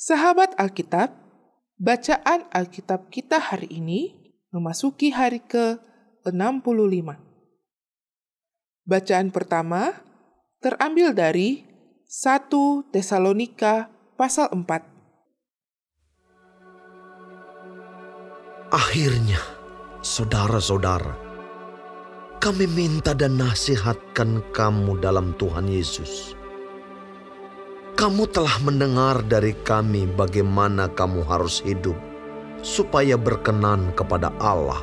Sahabat Alkitab, bacaan Alkitab kita hari ini memasuki hari ke-65. Bacaan pertama terambil dari 1 Tesalonika pasal 4. Akhirnya, saudara-saudara, kami minta dan nasihatkan kamu dalam Tuhan Yesus kamu telah mendengar dari kami bagaimana kamu harus hidup supaya berkenan kepada Allah.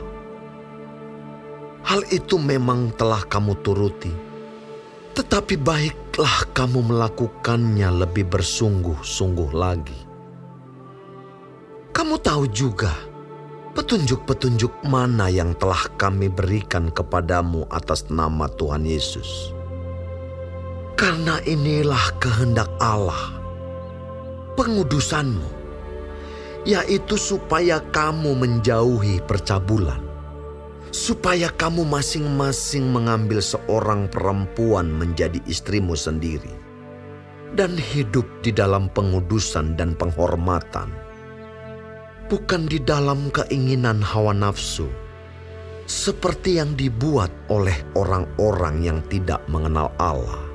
Hal itu memang telah kamu turuti, tetapi baiklah kamu melakukannya lebih bersungguh-sungguh lagi. Kamu tahu juga petunjuk-petunjuk mana yang telah kami berikan kepadamu atas nama Tuhan Yesus karena inilah kehendak Allah, pengudusanmu, yaitu supaya kamu menjauhi percabulan, supaya kamu masing-masing mengambil seorang perempuan menjadi istrimu sendiri, dan hidup di dalam pengudusan dan penghormatan, bukan di dalam keinginan hawa nafsu, seperti yang dibuat oleh orang-orang yang tidak mengenal Allah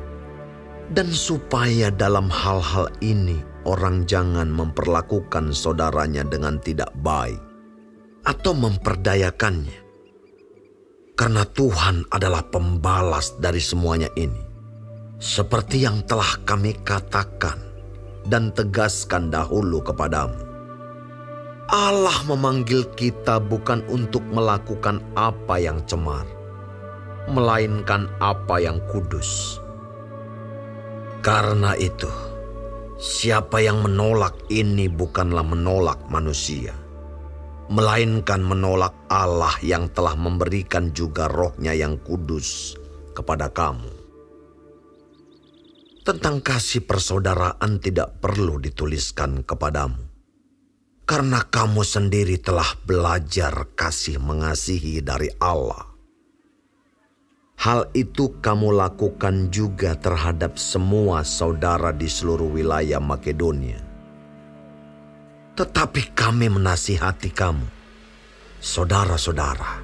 dan supaya dalam hal-hal ini orang jangan memperlakukan saudaranya dengan tidak baik atau memperdayakannya. Karena Tuhan adalah pembalas dari semuanya ini. Seperti yang telah kami katakan dan tegaskan dahulu kepadamu. Allah memanggil kita bukan untuk melakukan apa yang cemar, melainkan apa yang kudus karena itu, siapa yang menolak ini bukanlah menolak manusia, melainkan menolak Allah yang telah memberikan juga rohnya yang kudus kepada kamu. Tentang kasih persaudaraan tidak perlu dituliskan kepadamu. Karena kamu sendiri telah belajar kasih mengasihi dari Allah Hal itu kamu lakukan juga terhadap semua saudara di seluruh wilayah Makedonia. Tetapi kami menasihati kamu, saudara-saudara,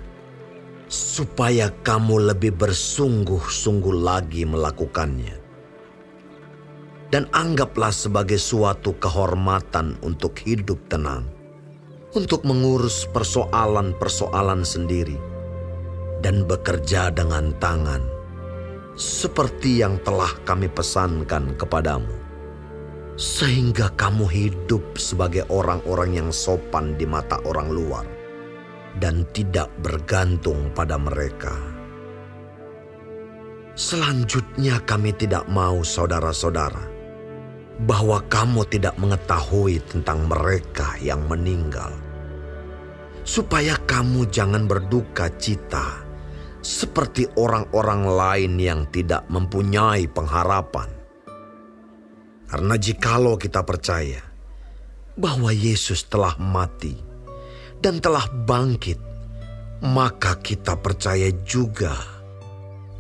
supaya kamu lebih bersungguh-sungguh lagi melakukannya. Dan anggaplah sebagai suatu kehormatan untuk hidup tenang, untuk mengurus persoalan-persoalan sendiri dan bekerja dengan tangan, seperti yang telah kami pesankan kepadamu, sehingga kamu hidup sebagai orang-orang yang sopan di mata orang luar dan tidak bergantung pada mereka. Selanjutnya, kami tidak mau, saudara-saudara, bahwa kamu tidak mengetahui tentang mereka yang meninggal, supaya kamu jangan berduka cita seperti orang-orang lain yang tidak mempunyai pengharapan. Karena jikalau kita percaya bahwa Yesus telah mati dan telah bangkit, maka kita percaya juga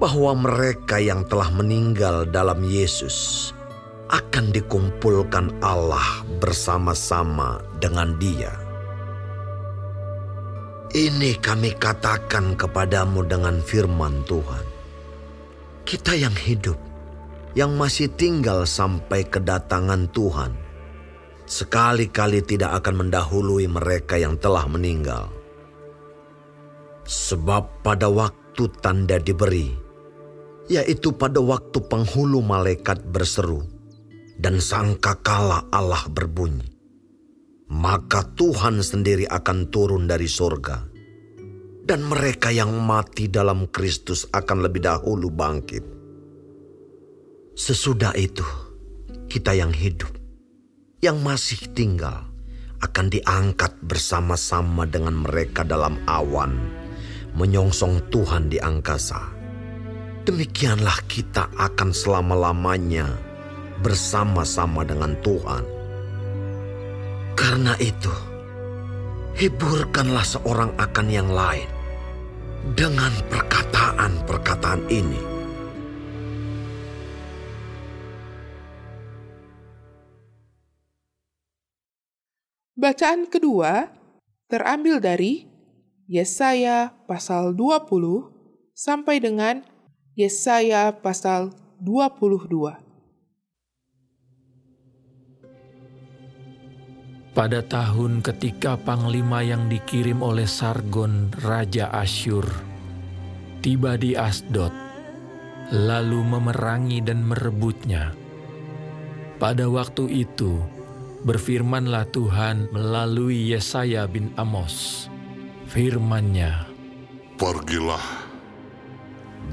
bahwa mereka yang telah meninggal dalam Yesus akan dikumpulkan Allah bersama-sama dengan Dia. Ini kami katakan kepadamu dengan firman Tuhan. Kita yang hidup, yang masih tinggal sampai kedatangan Tuhan, sekali-kali tidak akan mendahului mereka yang telah meninggal. Sebab pada waktu tanda diberi, yaitu pada waktu penghulu malaikat berseru, dan sangkakala Allah berbunyi maka Tuhan sendiri akan turun dari sorga. Dan mereka yang mati dalam Kristus akan lebih dahulu bangkit. Sesudah itu, kita yang hidup, yang masih tinggal, akan diangkat bersama-sama dengan mereka dalam awan, menyongsong Tuhan di angkasa. Demikianlah kita akan selama-lamanya bersama-sama dengan Tuhan karena itu, hiburkanlah seorang akan yang lain dengan perkataan-perkataan ini. Bacaan kedua terambil dari Yesaya pasal 20 sampai dengan Yesaya pasal 22. Pada tahun ketika panglima yang dikirim oleh Sargon, Raja Asyur, tiba di Asdod, lalu memerangi dan merebutnya. Pada waktu itu, berfirmanlah Tuhan melalui Yesaya bin Amos. Firman-Nya, Pergilah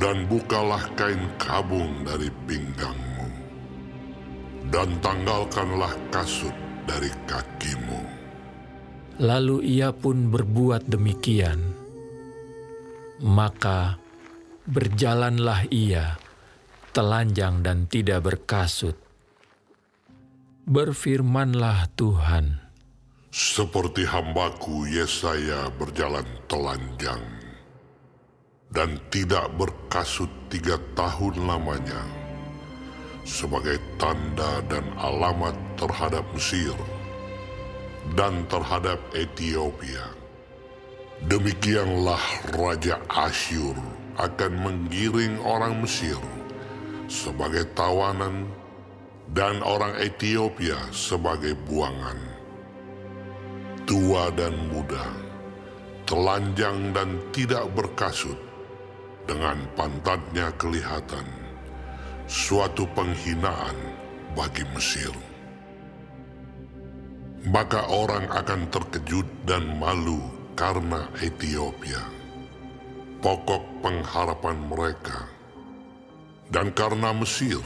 dan bukalah kain kabung dari pinggangmu, dan tanggalkanlah kasut dari kakimu. Lalu ia pun berbuat demikian. Maka berjalanlah ia, telanjang dan tidak berkasut. Berfirmanlah Tuhan, Seperti hambaku Yesaya berjalan telanjang dan tidak berkasut tiga tahun lamanya sebagai tanda dan alamat terhadap Mesir dan terhadap Ethiopia. Demikianlah Raja Asyur akan menggiring orang Mesir sebagai tawanan dan orang Ethiopia sebagai buangan. Tua dan muda, telanjang dan tidak berkasut, dengan pantatnya kelihatan suatu penghinaan bagi Mesir. Maka orang akan terkejut dan malu karena Ethiopia, pokok pengharapan mereka, dan karena Mesir,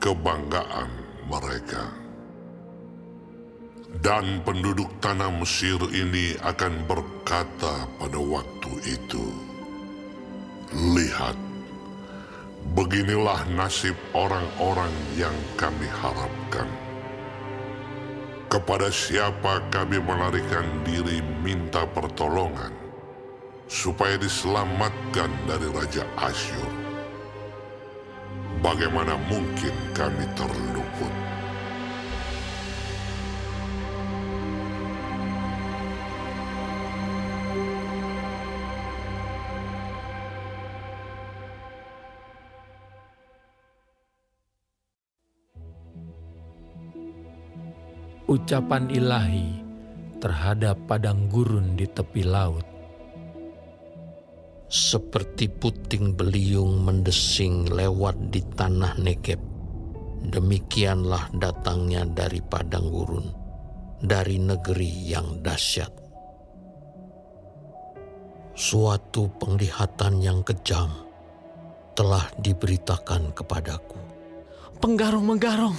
kebanggaan mereka. Dan penduduk tanah Mesir ini akan berkata pada waktu itu, Lihat, beginilah nasib orang-orang yang kami harapkan. Kepada siapa kami melarikan diri minta pertolongan, supaya diselamatkan dari Raja Asyur. Bagaimana mungkin kami terluput? Ucapan ilahi terhadap padang gurun di tepi laut. Seperti puting beliung mendesing lewat di tanah Negeb, demikianlah datangnya dari padang gurun, dari negeri yang dahsyat. Suatu penglihatan yang kejam telah diberitakan kepadaku penggarong-menggarong,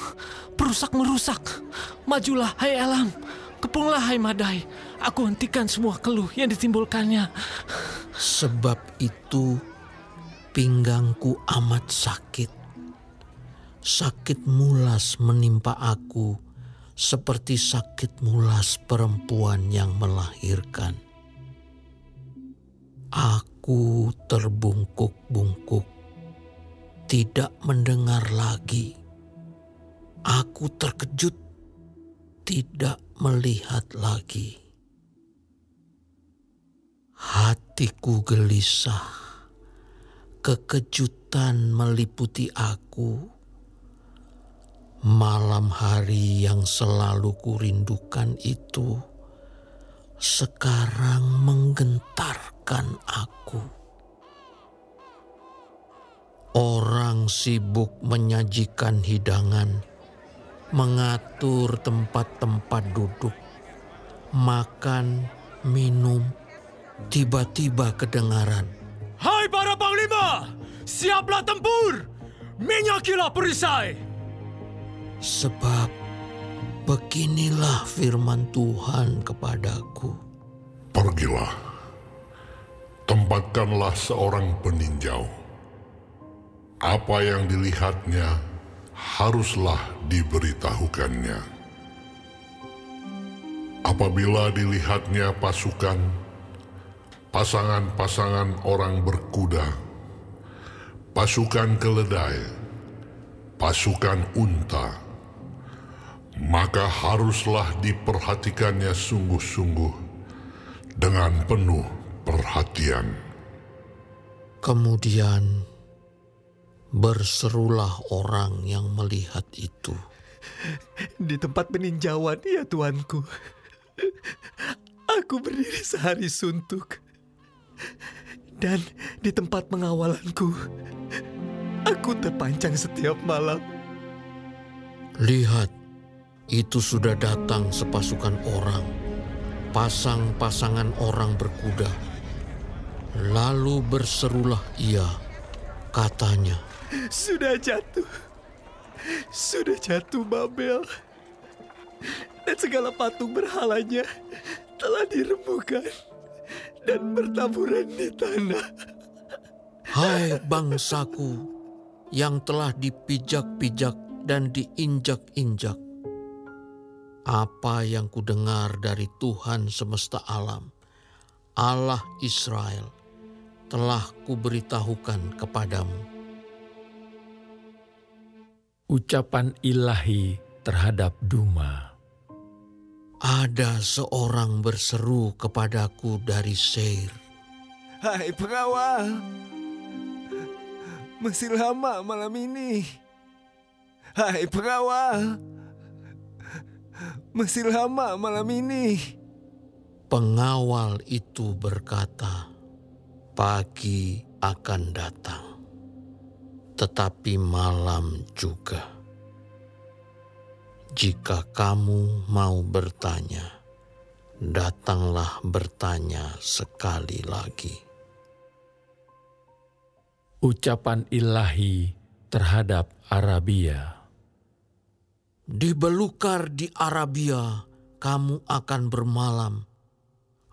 perusak-merusak. Majulah, hai alam, kepunglah, hai madai. Aku hentikan semua keluh yang ditimbulkannya. Sebab itu pinggangku amat sakit. Sakit mulas menimpa aku seperti sakit mulas perempuan yang melahirkan. Aku terbungkuk-bungkuk tidak mendengar lagi. Aku terkejut, tidak melihat lagi. Hatiku gelisah, kekejutan meliputi aku. Malam hari yang selalu kurindukan itu sekarang menggentarkan aku. Orang sibuk menyajikan hidangan, mengatur tempat-tempat duduk, makan, minum, tiba-tiba kedengaran. Hai para panglima, siaplah tempur, minyakilah perisai. Sebab beginilah firman Tuhan kepadaku. Pergilah, tempatkanlah seorang peninjau apa yang dilihatnya haruslah diberitahukannya. Apabila dilihatnya pasukan, pasangan-pasangan orang berkuda, pasukan keledai, pasukan unta, maka haruslah diperhatikannya sungguh-sungguh dengan penuh perhatian. Kemudian berserulah orang yang melihat itu. Di tempat peninjauan, ya tuanku. Aku berdiri sehari suntuk. Dan di tempat pengawalanku, aku terpancang setiap malam. Lihat, itu sudah datang sepasukan orang, pasang-pasangan orang berkuda. Lalu berserulah ia, katanya, Sudah jatuh. Sudah jatuh Babel. Dan segala patung berhalanya telah dirembukan dan bertaburan di tanah. Hai bangsaku yang telah dipijak-pijak dan diinjak-injak. Apa yang kudengar dari Tuhan semesta alam, Allah Israel, telah kuberitahukan kepadamu. Ucapan ilahi terhadap Duma. Ada seorang berseru kepadaku dari Seir. Hai pengawal, masih lama malam ini. Hai pengawal, masih lama malam ini. Pengawal itu berkata, "Pagi akan datang, tetapi malam juga." Jika kamu mau bertanya, datanglah bertanya sekali lagi. Ucapan ilahi terhadap Arabia. Di belukar di Arabia, kamu akan bermalam.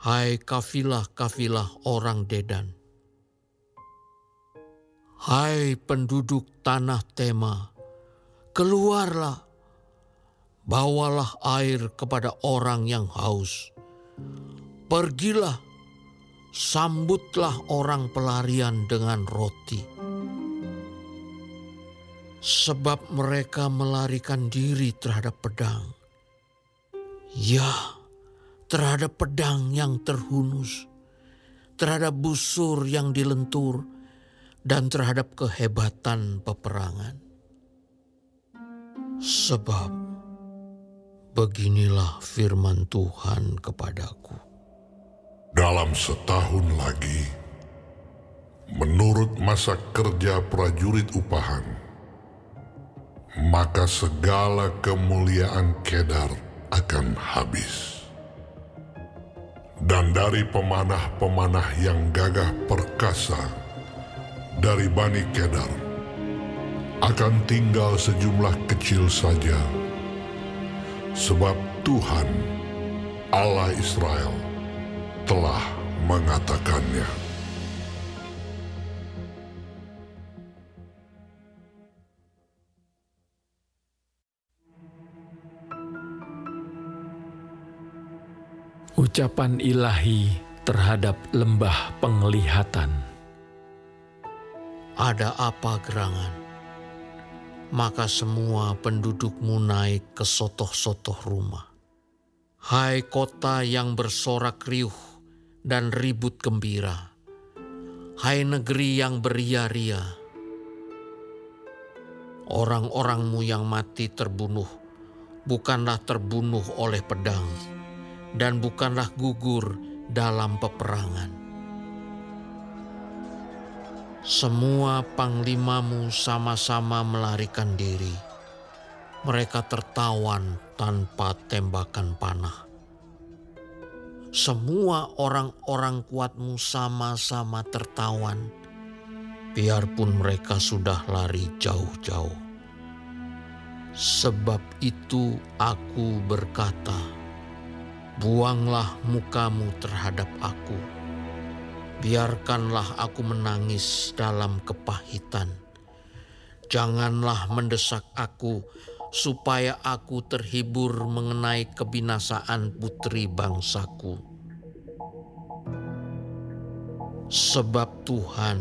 Hai kafilah-kafilah orang Dedan. Hai penduduk tanah Tema, keluarlah, bawalah air kepada orang yang haus. Pergilah, sambutlah orang pelarian dengan roti. Sebab mereka melarikan diri terhadap pedang. Ya, terhadap pedang yang terhunus, terhadap busur yang dilentur, dan terhadap kehebatan peperangan. Sebab beginilah firman Tuhan kepadaku. Dalam setahun lagi, menurut masa kerja prajurit upahan, maka segala kemuliaan Kedar akan habis. Dan dari pemanah-pemanah yang gagah perkasa dari Bani Kedar, akan tinggal sejumlah kecil saja, sebab Tuhan, Allah Israel, telah mengatakannya. Ucapan ilahi terhadap lembah penglihatan. Ada apa gerangan? Maka semua pendudukmu naik ke sotoh-sotoh rumah. Hai kota yang bersorak riuh dan ribut gembira. Hai negeri yang beria-ria. Orang-orangmu yang mati terbunuh, bukanlah terbunuh oleh pedang, dan bukanlah gugur dalam peperangan. Semua panglimamu sama-sama melarikan diri. Mereka tertawan tanpa tembakan panah. Semua orang-orang kuatmu sama-sama tertawan, biarpun mereka sudah lari jauh-jauh. Sebab itu aku berkata, buanglah mukamu terhadap aku biarkanlah aku menangis dalam kepahitan. Janganlah mendesak aku supaya aku terhibur mengenai kebinasaan putri bangsaku. Sebab Tuhan,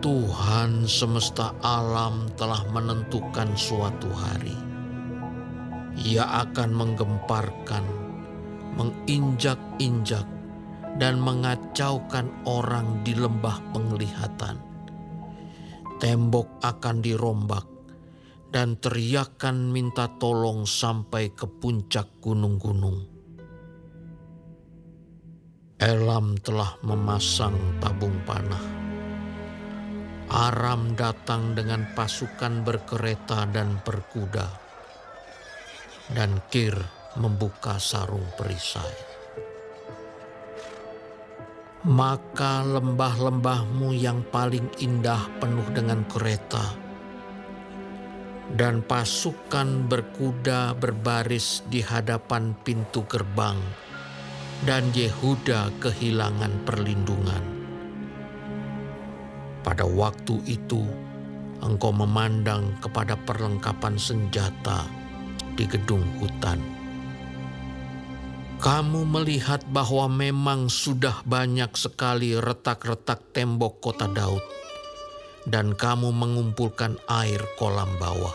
Tuhan semesta alam telah menentukan suatu hari. Ia akan menggemparkan, menginjak-injak, dan mengacaukan orang di lembah penglihatan. Tembok akan dirombak, dan teriakan minta tolong sampai ke puncak gunung-gunung. Elam telah memasang tabung panah. Aram datang dengan pasukan berkereta dan berkuda. Dan Kir membuka sarung perisai. Maka lembah-lembahmu yang paling indah penuh dengan kereta. Dan pasukan berkuda berbaris di hadapan pintu gerbang dan Yehuda kehilangan perlindungan. Pada waktu itu, engkau memandang kepada perlengkapan senjata di gedung hutan. Kamu melihat bahwa memang sudah banyak sekali retak-retak tembok kota Daud, dan kamu mengumpulkan air kolam bawah.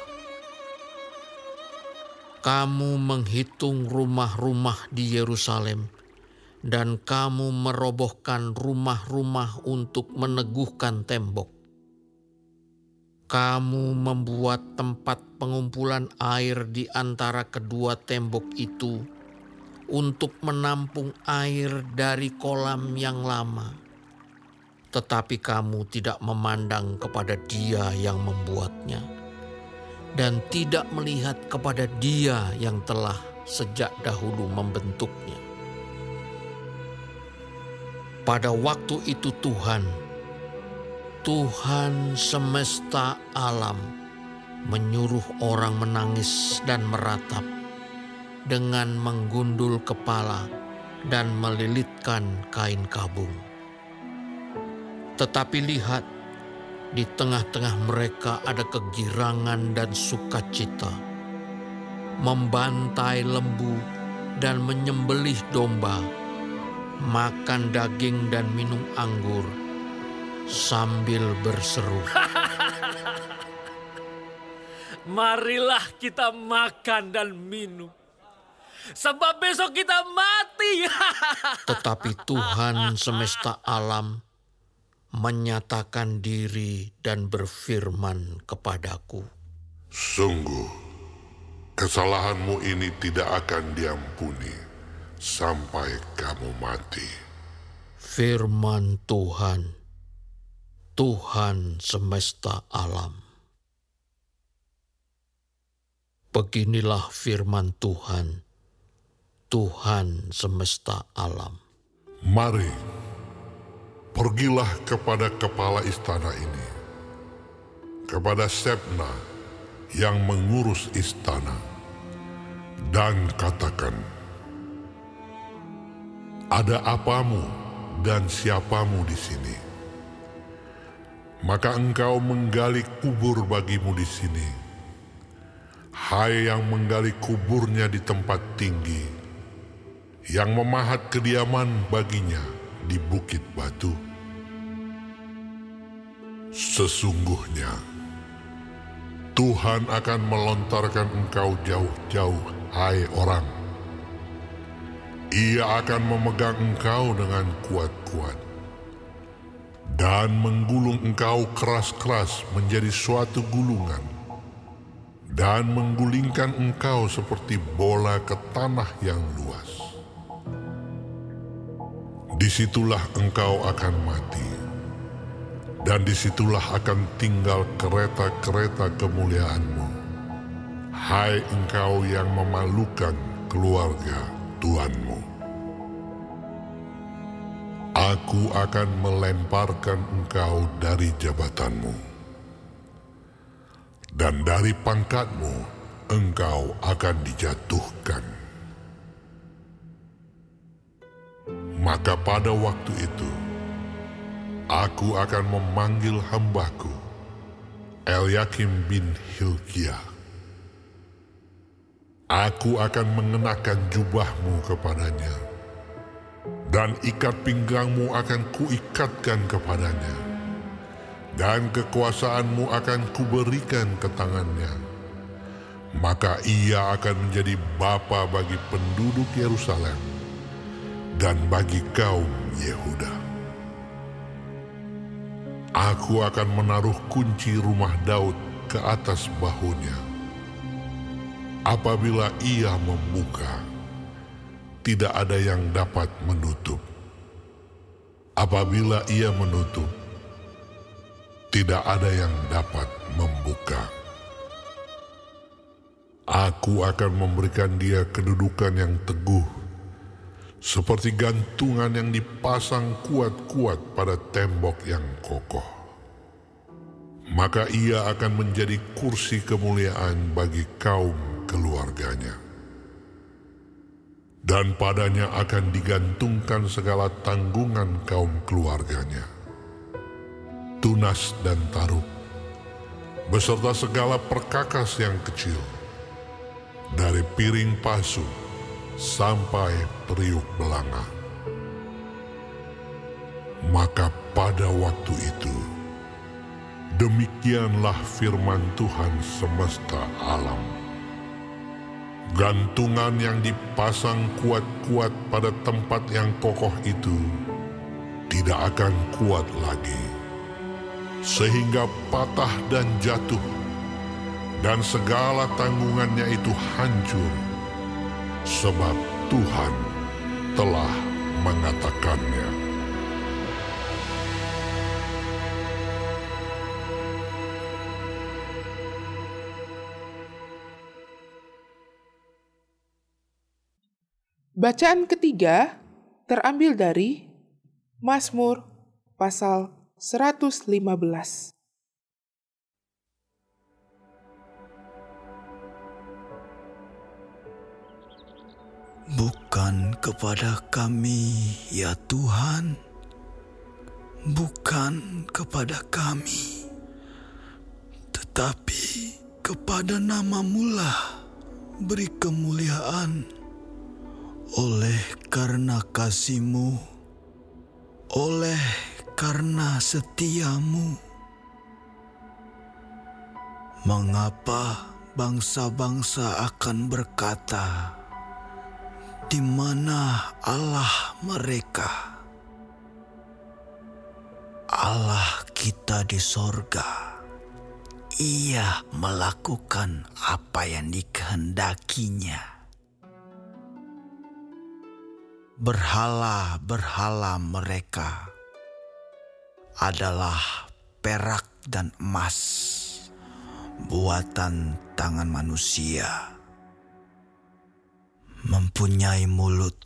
Kamu menghitung rumah-rumah di Yerusalem dan kamu merobohkan rumah-rumah untuk meneguhkan tembok. Kamu membuat tempat pengumpulan air di antara kedua tembok itu untuk menampung air dari kolam yang lama. Tetapi kamu tidak memandang kepada Dia yang membuatnya, dan tidak melihat kepada Dia yang telah sejak dahulu membentuknya. Pada waktu itu Tuhan, Tuhan semesta alam menyuruh orang menangis dan meratap dengan menggundul kepala dan melilitkan kain kabung. Tetapi lihat, di tengah-tengah mereka ada kegirangan dan sukacita, membantai lembu dan menyembelih domba makan daging dan minum anggur sambil berseru. Marilah kita makan dan minum. Sebab besok kita mati. Tetapi Tuhan semesta alam menyatakan diri dan berfirman kepadaku. Sungguh, kesalahanmu ini tidak akan diampuni sampai kamu mati. Firman Tuhan, Tuhan semesta alam. Beginilah firman Tuhan, Tuhan semesta alam. Mari, pergilah kepada kepala istana ini, kepada Sepna yang mengurus istana, dan katakan, ada apamu dan siapamu di sini? Maka engkau menggali kubur bagimu di sini. Hai yang menggali kuburnya di tempat tinggi, yang memahat kediaman baginya di bukit batu. Sesungguhnya, Tuhan akan melontarkan engkau jauh-jauh, hai orang, ia akan memegang engkau dengan kuat-kuat dan menggulung engkau keras-keras menjadi suatu gulungan dan menggulingkan engkau seperti bola ke tanah yang luas. Di situlah engkau akan mati, dan di situlah akan tinggal kereta-kereta kemuliaanmu. Hai engkau yang memalukan keluarga Tuhanmu. Aku akan melemparkan engkau dari jabatanmu, dan dari pangkatmu engkau akan dijatuhkan. Maka pada waktu itu, aku akan memanggil hambaku, Eliakim bin Hilkiah, Aku akan mengenakan jubahmu kepadanya, dan ikat pinggangmu akan kuikatkan kepadanya, dan kekuasaanmu akan kuberikan ke tangannya, maka ia akan menjadi bapa bagi penduduk Yerusalem dan bagi kaum Yehuda. Aku akan menaruh kunci rumah Daud ke atas bahunya. Apabila ia membuka, tidak ada yang dapat menutup. Apabila ia menutup, tidak ada yang dapat membuka. Aku akan memberikan dia kedudukan yang teguh, seperti gantungan yang dipasang kuat-kuat pada tembok yang kokoh. Maka ia akan menjadi kursi kemuliaan bagi kaum keluarganya. Dan padanya akan digantungkan segala tanggungan kaum keluarganya. Tunas dan taruk, beserta segala perkakas yang kecil, dari piring pasu sampai periuk belanga. Maka pada waktu itu, demikianlah firman Tuhan semesta alam. Gantungan yang dipasang kuat-kuat pada tempat yang kokoh itu tidak akan kuat lagi, sehingga patah dan jatuh, dan segala tanggungannya itu hancur, sebab Tuhan telah mengatakannya. Bacaan ketiga terambil dari Mazmur pasal 115. Bukan kepada kami, ya Tuhan, bukan kepada kami, tetapi kepada namamu lah beri kemuliaan oleh karena kasihmu, oleh karena setiamu. Mengapa bangsa-bangsa akan berkata, di mana Allah mereka? Allah kita di sorga. Ia melakukan apa yang dikehendakinya. Berhala-berhala mereka adalah perak dan emas, buatan tangan manusia mempunyai mulut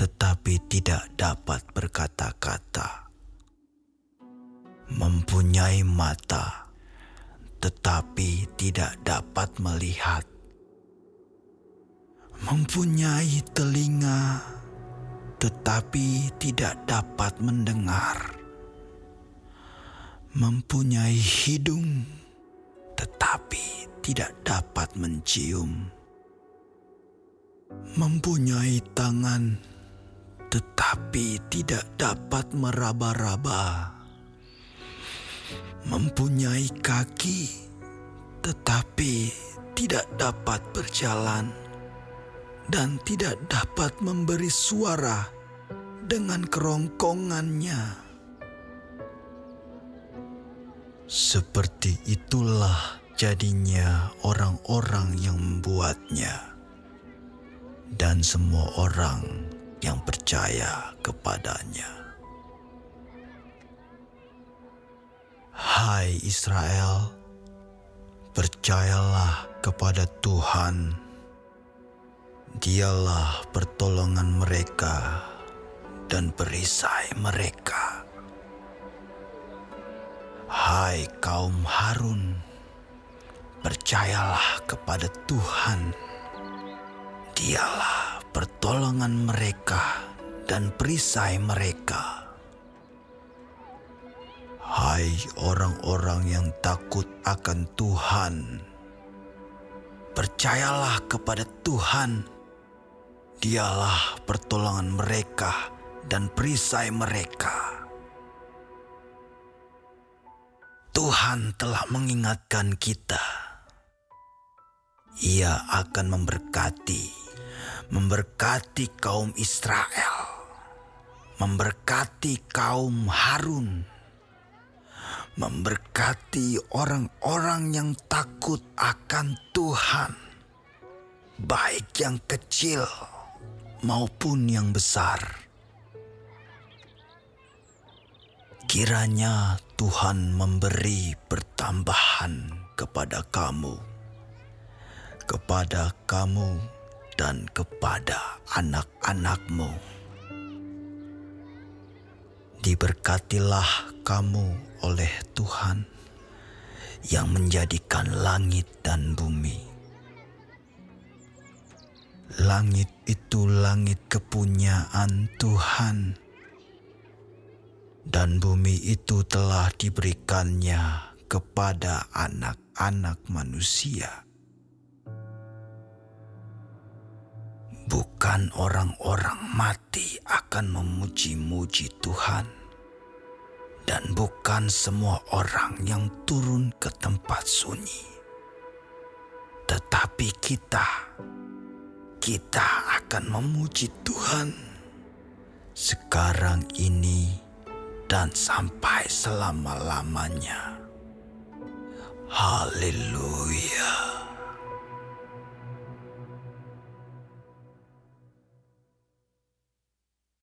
tetapi tidak dapat berkata-kata, mempunyai mata tetapi tidak dapat melihat, mempunyai telinga tetapi tidak dapat mendengar, mempunyai hidung tetapi tidak dapat mencium mempunyai tangan, tetapi tidak dapat meraba-raba, mempunyai kaki, tetapi tidak dapat berjalan, dan tidak dapat memberi suara dengan kerongkongannya. Seperti itulah jadinya orang-orang yang membuatnya dan semua orang yang percaya kepadanya. Hai Israel, percayalah kepada Tuhan. Dialah pertolongan mereka dan perisai mereka. Hai kaum Harun, percayalah kepada Tuhan Dialah pertolongan mereka dan perisai mereka. Hai orang-orang yang takut akan Tuhan, percayalah kepada Tuhan. Dialah pertolongan mereka dan perisai mereka. Tuhan telah mengingatkan kita Ia akan memberkati, memberkati kaum Israel, memberkati kaum Harun, memberkati orang-orang yang takut akan Tuhan, baik yang kecil maupun yang besar. Kiranya Tuhan memberi pertambahan kepada kamu, kepada kamu, dan kepada anak-anakmu. Diberkatilah kamu oleh Tuhan yang menjadikan langit dan bumi. Langit itu langit kepunyaan Tuhan dan bumi itu telah diberikannya kepada anak-anak manusia. Bukan orang-orang mati akan memuji-muji Tuhan, dan bukan semua orang yang turun ke tempat sunyi, tetapi kita, kita akan memuji Tuhan sekarang ini dan sampai selama-lamanya. Haleluya.